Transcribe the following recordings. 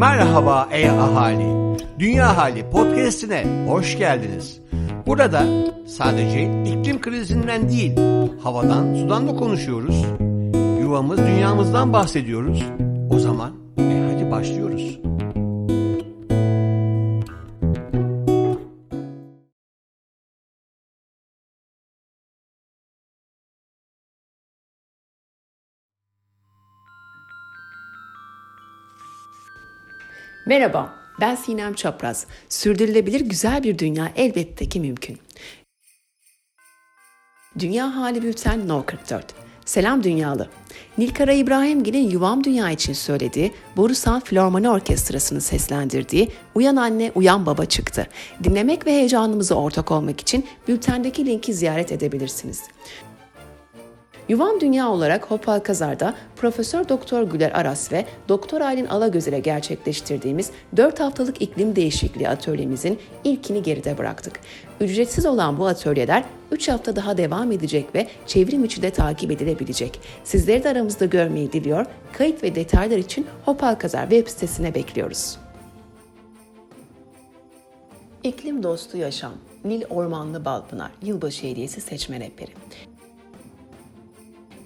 Merhaba ey ahali. Dünya Hali podcast'ine hoş geldiniz. Burada sadece iklim krizinden değil, havadan, sudan da konuşuyoruz. Yuvamız, dünyamızdan bahsediyoruz. O zaman e hadi başlıyoruz. Merhaba, ben Sinem Çapraz. Sürdürülebilir güzel bir dünya elbette ki mümkün. Dünya Hali Bülten No 44. Selam Dünyalı. Nilkara İbrahimgil'in Yuvam Dünya için söylediği Borusan Filarmoni Orkestrası'nın seslendirdiği Uyan Anne Uyan Baba çıktı. Dinlemek ve heyecanımıza ortak olmak için bültendeki linki ziyaret edebilirsiniz. Yuvam Dünya olarak Hopal Kazar'da Profesör Doktor Güler Aras ve Doktor Aylin Alagöz ile gerçekleştirdiğimiz 4 haftalık iklim değişikliği atölyemizin ilkini geride bıraktık. Ücretsiz olan bu atölyeler 3 hafta daha devam edecek ve çevrim içi de takip edilebilecek. Sizleri de aramızda görmeyi diliyor. Kayıt ve detaylar için Hopal Kazar web sitesine bekliyoruz. İklim Dostu Yaşam, Nil Ormanlı Balpınar, Yılbaşı Hediyesi Seçme Rehberi.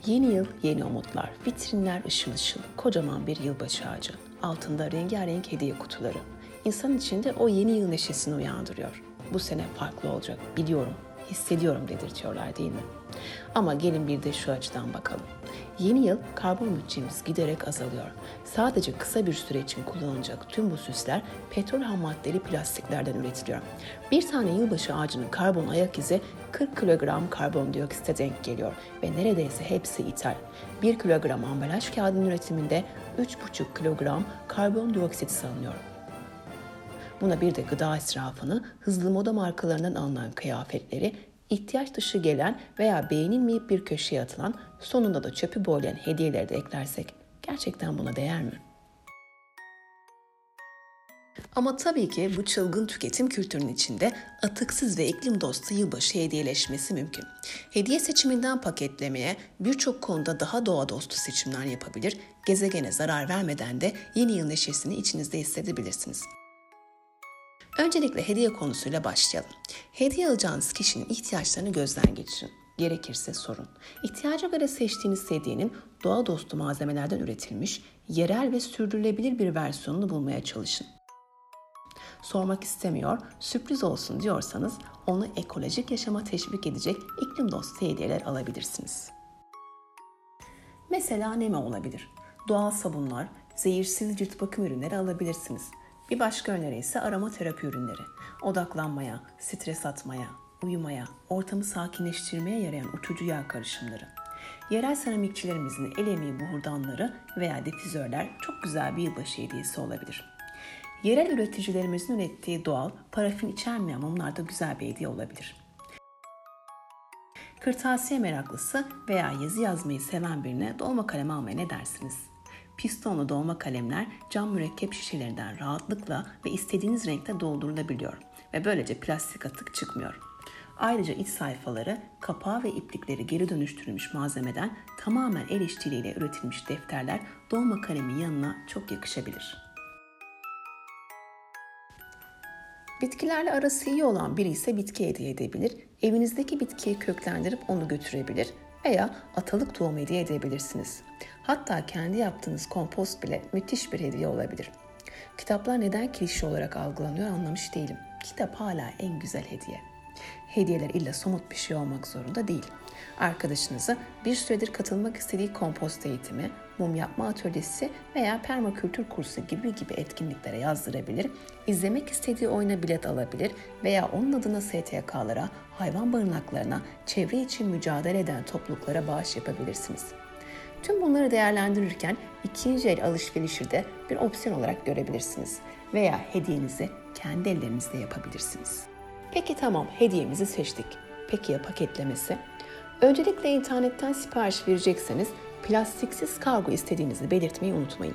Yeni yıl, yeni umutlar, vitrinler ışıl ışıl, kocaman bir yılbaşı ağacı, altında rengarenk hediye kutuları. İnsan içinde o yeni yıl neşesini uyandırıyor. Bu sene farklı olacak, biliyorum, hissediyorum dedirtiyorlar değil mi? Ama gelin bir de şu açıdan bakalım. Yeni yıl karbon bütçemiz giderek azalıyor. Sadece kısa bir süre için kullanılacak tüm bu süsler petrol ham maddeli plastiklerden üretiliyor. Bir tane yılbaşı ağacının karbon ayak izi 40 kilogram karbondioksite denk geliyor ve neredeyse hepsi ithal. 1 kilogram ambalaj kağıdının üretiminde 3,5 kilogram karbondioksit salınıyor. Buna bir de gıda israfını, hızlı moda markalarından alınan kıyafetleri, ihtiyaç dışı gelen veya beğenilmeyip bir köşeye atılan, sonunda da çöpü boylayan hediyeleri de eklersek gerçekten buna değer mi? Ama tabii ki bu çılgın tüketim kültürünün içinde atıksız ve iklim dostu yılbaşı hediyeleşmesi mümkün. Hediye seçiminden paketlemeye birçok konuda daha doğa dostu seçimler yapabilir, gezegene zarar vermeden de yeni yıl neşesini içinizde hissedebilirsiniz. Öncelikle hediye konusuyla başlayalım. Hediye alacağınız kişinin ihtiyaçlarını gözden geçirin. Gerekirse sorun. İhtiyaca göre seçtiğiniz hediyenin doğa dostu malzemelerden üretilmiş, yerel ve sürdürülebilir bir versiyonunu bulmaya çalışın. Sormak istemiyor, sürpriz olsun diyorsanız onu ekolojik yaşama teşvik edecek iklim dostu hediyeler alabilirsiniz. Mesela neme olabilir? Doğal sabunlar, zehirsiz cilt bakım ürünleri alabilirsiniz. Bir başka öneri ise aromaterapi ürünleri. Odaklanmaya, stres atmaya, uyumaya, ortamı sakinleştirmeye yarayan uçucu yağ karışımları. Yerel seramikçilerimizin el emeği buhurdanları veya difüzörler çok güzel bir yılbaşı hediyesi olabilir. Yerel üreticilerimizin ürettiği doğal, parafin içermeyen mumlar da güzel bir hediye olabilir. Kırtasiye meraklısı veya yazı yazmayı seven birine dolma kalem almaya ne dersiniz? Pistonlu dolma kalemler cam mürekkep şişelerinden rahatlıkla ve istediğiniz renkte doldurulabiliyor ve böylece plastik atık çıkmıyor. Ayrıca iç sayfaları, kapağı ve iplikleri geri dönüştürülmüş malzemeden tamamen el işçiliğiyle üretilmiş defterler dolma kalemin yanına çok yakışabilir. Bitkilerle arası iyi olan biri ise bitki hediye edebilir, evinizdeki bitkiyi köklendirip onu götürebilir veya atalık tohum hediye edebilirsiniz. Hatta kendi yaptığınız kompost bile müthiş bir hediye olabilir. Kitaplar neden klişe olarak algılanıyor anlamış değilim. Kitap hala en güzel hediye. Hediyeler illa somut bir şey olmak zorunda değil. Arkadaşınıza bir süredir katılmak istediği kompost eğitimi, mum yapma atölyesi veya permakültür kursu gibi gibi etkinliklere yazdırabilir, izlemek istediği oyuna bilet alabilir veya onun adına STK'lara, hayvan barınaklarına, çevre için mücadele eden topluluklara bağış yapabilirsiniz. Tüm bunları değerlendirirken ikinci el alışverişi de bir opsiyon olarak görebilirsiniz veya hediyenizi kendi ellerinizle yapabilirsiniz. Peki tamam hediyemizi seçtik. Peki ya paketlemesi? Öncelikle internetten sipariş verecekseniz plastiksiz kargo istediğinizi belirtmeyi unutmayın.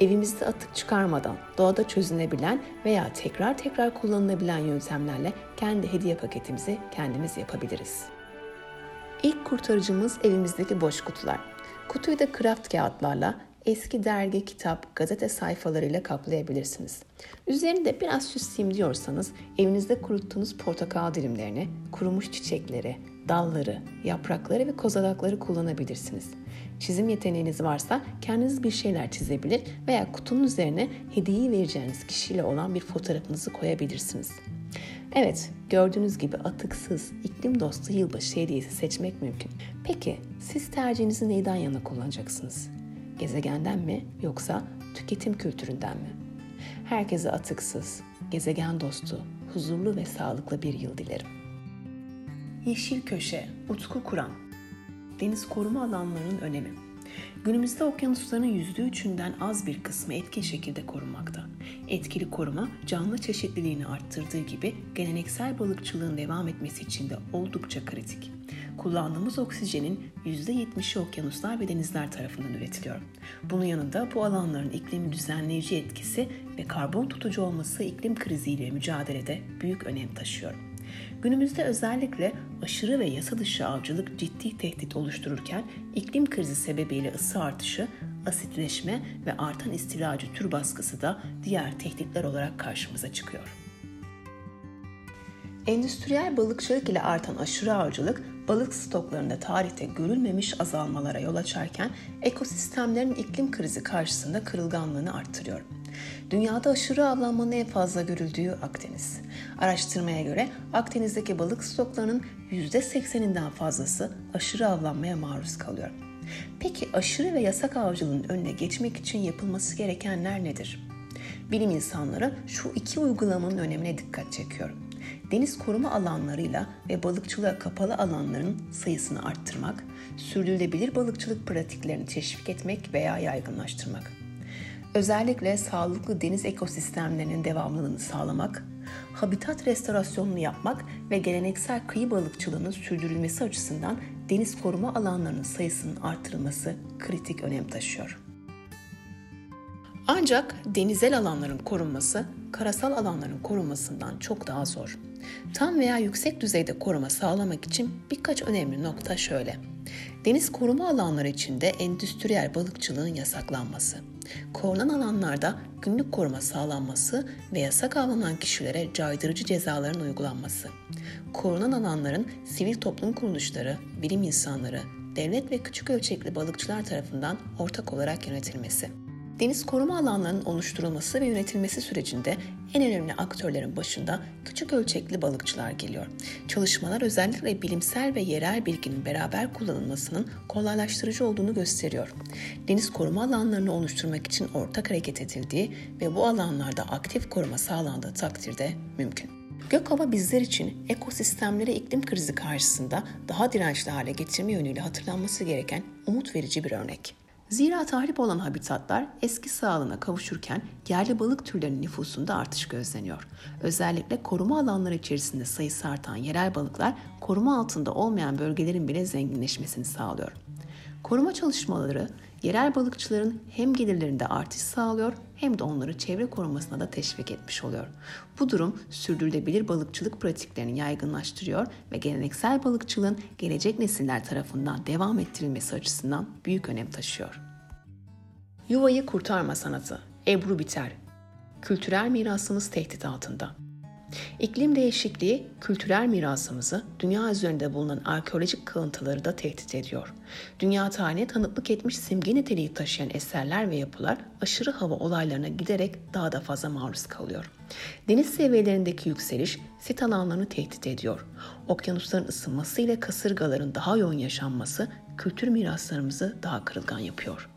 Evimizde atık çıkarmadan doğada çözünebilen veya tekrar tekrar kullanılabilen yöntemlerle kendi hediye paketimizi kendimiz yapabiliriz. İlk kurtarıcımız evimizdeki boş kutular. Kutuyu da kraft kağıtlarla eski dergi, kitap, gazete sayfalarıyla kaplayabilirsiniz. Üzerinde biraz süsleyeyim diyorsanız evinizde kuruttuğunuz portakal dilimlerini, kurumuş çiçekleri, dalları, yaprakları ve kozalakları kullanabilirsiniz. Çizim yeteneğiniz varsa kendiniz bir şeyler çizebilir veya kutunun üzerine hediyeyi vereceğiniz kişiyle olan bir fotoğrafınızı koyabilirsiniz. Evet, gördüğünüz gibi atıksız, iklim dostu yılbaşı hediyesi seçmek mümkün. Peki, siz tercihinizi neyden yana kullanacaksınız? Gezegenden mi yoksa tüketim kültüründen mi? Herkese atıksız, gezegen dostu, huzurlu ve sağlıklı bir yıl dilerim. Yeşil Köşe, Utku Kuran Deniz koruma alanlarının önemi Günümüzde okyanusların %3'ünden az bir kısmı etkin şekilde korunmakta. Etkili koruma canlı çeşitliliğini arttırdığı gibi geleneksel balıkçılığın devam etmesi için de oldukça kritik. Kullandığımız oksijenin %70'i okyanuslar ve denizler tarafından üretiliyor. Bunun yanında bu alanların iklimi düzenleyici etkisi ve karbon tutucu olması iklim kriziyle mücadelede büyük önem taşıyor. Günümüzde özellikle aşırı ve yasa dışı avcılık ciddi tehdit oluştururken iklim krizi sebebiyle ısı artışı, asitleşme ve artan istilacı tür baskısı da diğer tehditler olarak karşımıza çıkıyor. Endüstriyel balıkçılık ile artan aşırı avcılık balık stoklarında tarihte görülmemiş azalmalara yol açarken ekosistemlerin iklim krizi karşısında kırılganlığını arttırıyor. Dünyada aşırı avlanmanın en fazla görüldüğü Akdeniz. Araştırmaya göre Akdeniz'deki balık stoklarının %80'inden fazlası aşırı avlanmaya maruz kalıyor. Peki aşırı ve yasak avcılığın önüne geçmek için yapılması gerekenler nedir? Bilim insanları şu iki uygulamanın önemine dikkat çekiyor. Deniz koruma alanlarıyla ve balıkçılığa kapalı alanların sayısını arttırmak, sürdürülebilir balıkçılık pratiklerini teşvik etmek veya yaygınlaştırmak. Özellikle sağlıklı deniz ekosistemlerinin devamlılığını sağlamak, habitat restorasyonunu yapmak ve geleneksel kıyı balıkçılığının sürdürülmesi açısından deniz koruma alanlarının sayısının artırılması kritik önem taşıyor. Ancak denizel alanların korunması karasal alanların korunmasından çok daha zor. Tam veya yüksek düzeyde koruma sağlamak için birkaç önemli nokta şöyle. Deniz koruma alanları içinde endüstriyel balıkçılığın yasaklanması, korunan alanlarda günlük koruma sağlanması ve yasak avlanan kişilere caydırıcı cezaların uygulanması, korunan alanların sivil toplum kuruluşları, bilim insanları, devlet ve küçük ölçekli balıkçılar tarafından ortak olarak yönetilmesi. Deniz koruma alanlarının oluşturulması ve yönetilmesi sürecinde en önemli aktörlerin başında küçük ölçekli balıkçılar geliyor. Çalışmalar özellikle bilimsel ve yerel bilginin beraber kullanılmasının kolaylaştırıcı olduğunu gösteriyor. Deniz koruma alanlarını oluşturmak için ortak hareket edildiği ve bu alanlarda aktif koruma sağlandığı takdirde mümkün. Gökova bizler için ekosistemleri iklim krizi karşısında daha dirençli hale getirme yönüyle hatırlanması gereken umut verici bir örnek. Zira tahrip olan habitatlar eski sağlığına kavuşurken yerli balık türlerinin nüfusunda artış gözleniyor. Özellikle koruma alanları içerisinde sayısı artan yerel balıklar koruma altında olmayan bölgelerin bile zenginleşmesini sağlıyor. Koruma çalışmaları yerel balıkçıların hem gelirlerinde artış sağlıyor hem de onları çevre korumasına da teşvik etmiş oluyor. Bu durum sürdürülebilir balıkçılık pratiklerini yaygınlaştırıyor ve geleneksel balıkçılığın gelecek nesiller tarafından devam ettirilmesi açısından büyük önem taşıyor. Yuvayı kurtarma sanatı Ebru Biter Kültürel mirasımız tehdit altında. İklim değişikliği kültürel mirasımızı, dünya üzerinde bulunan arkeolojik kalıntıları da tehdit ediyor. Dünya tarihine tanıklık etmiş simge niteliği taşıyan eserler ve yapılar aşırı hava olaylarına giderek daha da fazla maruz kalıyor. Deniz seviyelerindeki yükseliş sit alanlarını tehdit ediyor. Okyanusların ısınması ile kasırgaların daha yoğun yaşanması kültür miraslarımızı daha kırılgan yapıyor.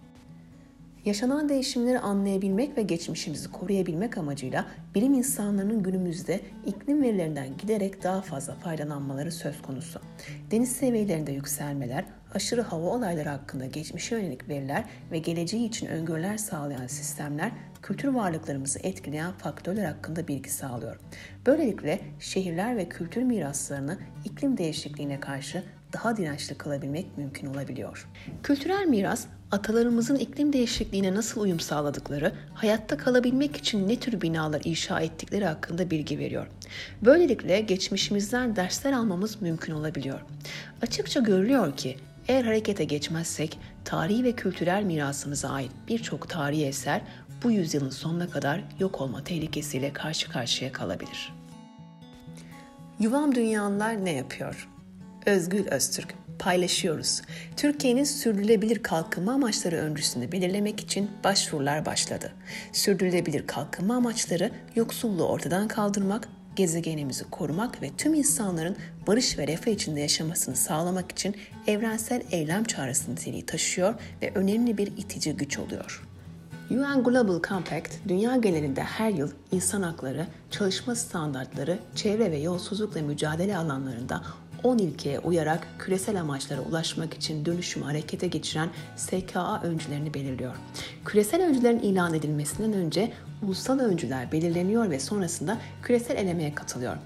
Yaşanan değişimleri anlayabilmek ve geçmişimizi koruyabilmek amacıyla bilim insanlarının günümüzde iklim verilerinden giderek daha fazla faydalanmaları söz konusu. Deniz seviyelerinde yükselmeler, aşırı hava olayları hakkında geçmişe yönelik veriler ve geleceği için öngörüler sağlayan sistemler kültür varlıklarımızı etkileyen faktörler hakkında bilgi sağlıyor. Böylelikle şehirler ve kültür miraslarını iklim değişikliğine karşı daha dirençli kalabilmek mümkün olabiliyor. Kültürel miras, atalarımızın iklim değişikliğine nasıl uyum sağladıkları, hayatta kalabilmek için ne tür binalar inşa ettikleri hakkında bilgi veriyor. Böylelikle geçmişimizden dersler almamız mümkün olabiliyor. Açıkça görülüyor ki Eğer harekete geçmezsek tarihi ve kültürel mirasımıza ait birçok tarihi eser bu yüzyılın sonuna kadar yok olma tehlikesiyle karşı karşıya kalabilir. Yuvam Dünyalılar ne yapıyor? Özgül Öztürk paylaşıyoruz. Türkiye'nin sürdürülebilir kalkınma amaçları öncüsünü belirlemek için başvurular başladı. Sürdürülebilir kalkınma amaçları yoksulluğu ortadan kaldırmak, gezegenimizi korumak ve tüm insanların barış ve refah içinde yaşamasını sağlamak için evrensel eylem çağrısı niteliği taşıyor ve önemli bir itici güç oluyor. UN Global Compact, dünya genelinde her yıl insan hakları, çalışma standartları, çevre ve yolsuzlukla mücadele alanlarında 10 ilkeye uyarak küresel amaçlara ulaşmak için dönüşümü harekete geçiren SKA öncülerini belirliyor. Küresel öncülerin ilan edilmesinden önce ulusal öncüler belirleniyor ve sonrasında küresel elemeye katılıyor.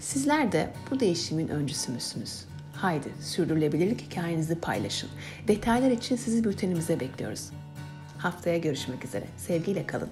Sizler de bu değişimin öncüsü müsünüz? Haydi sürdürülebilirlik hikayenizi paylaşın. Detaylar için sizi bültenimize bekliyoruz. Haftaya görüşmek üzere. Sevgiyle kalın.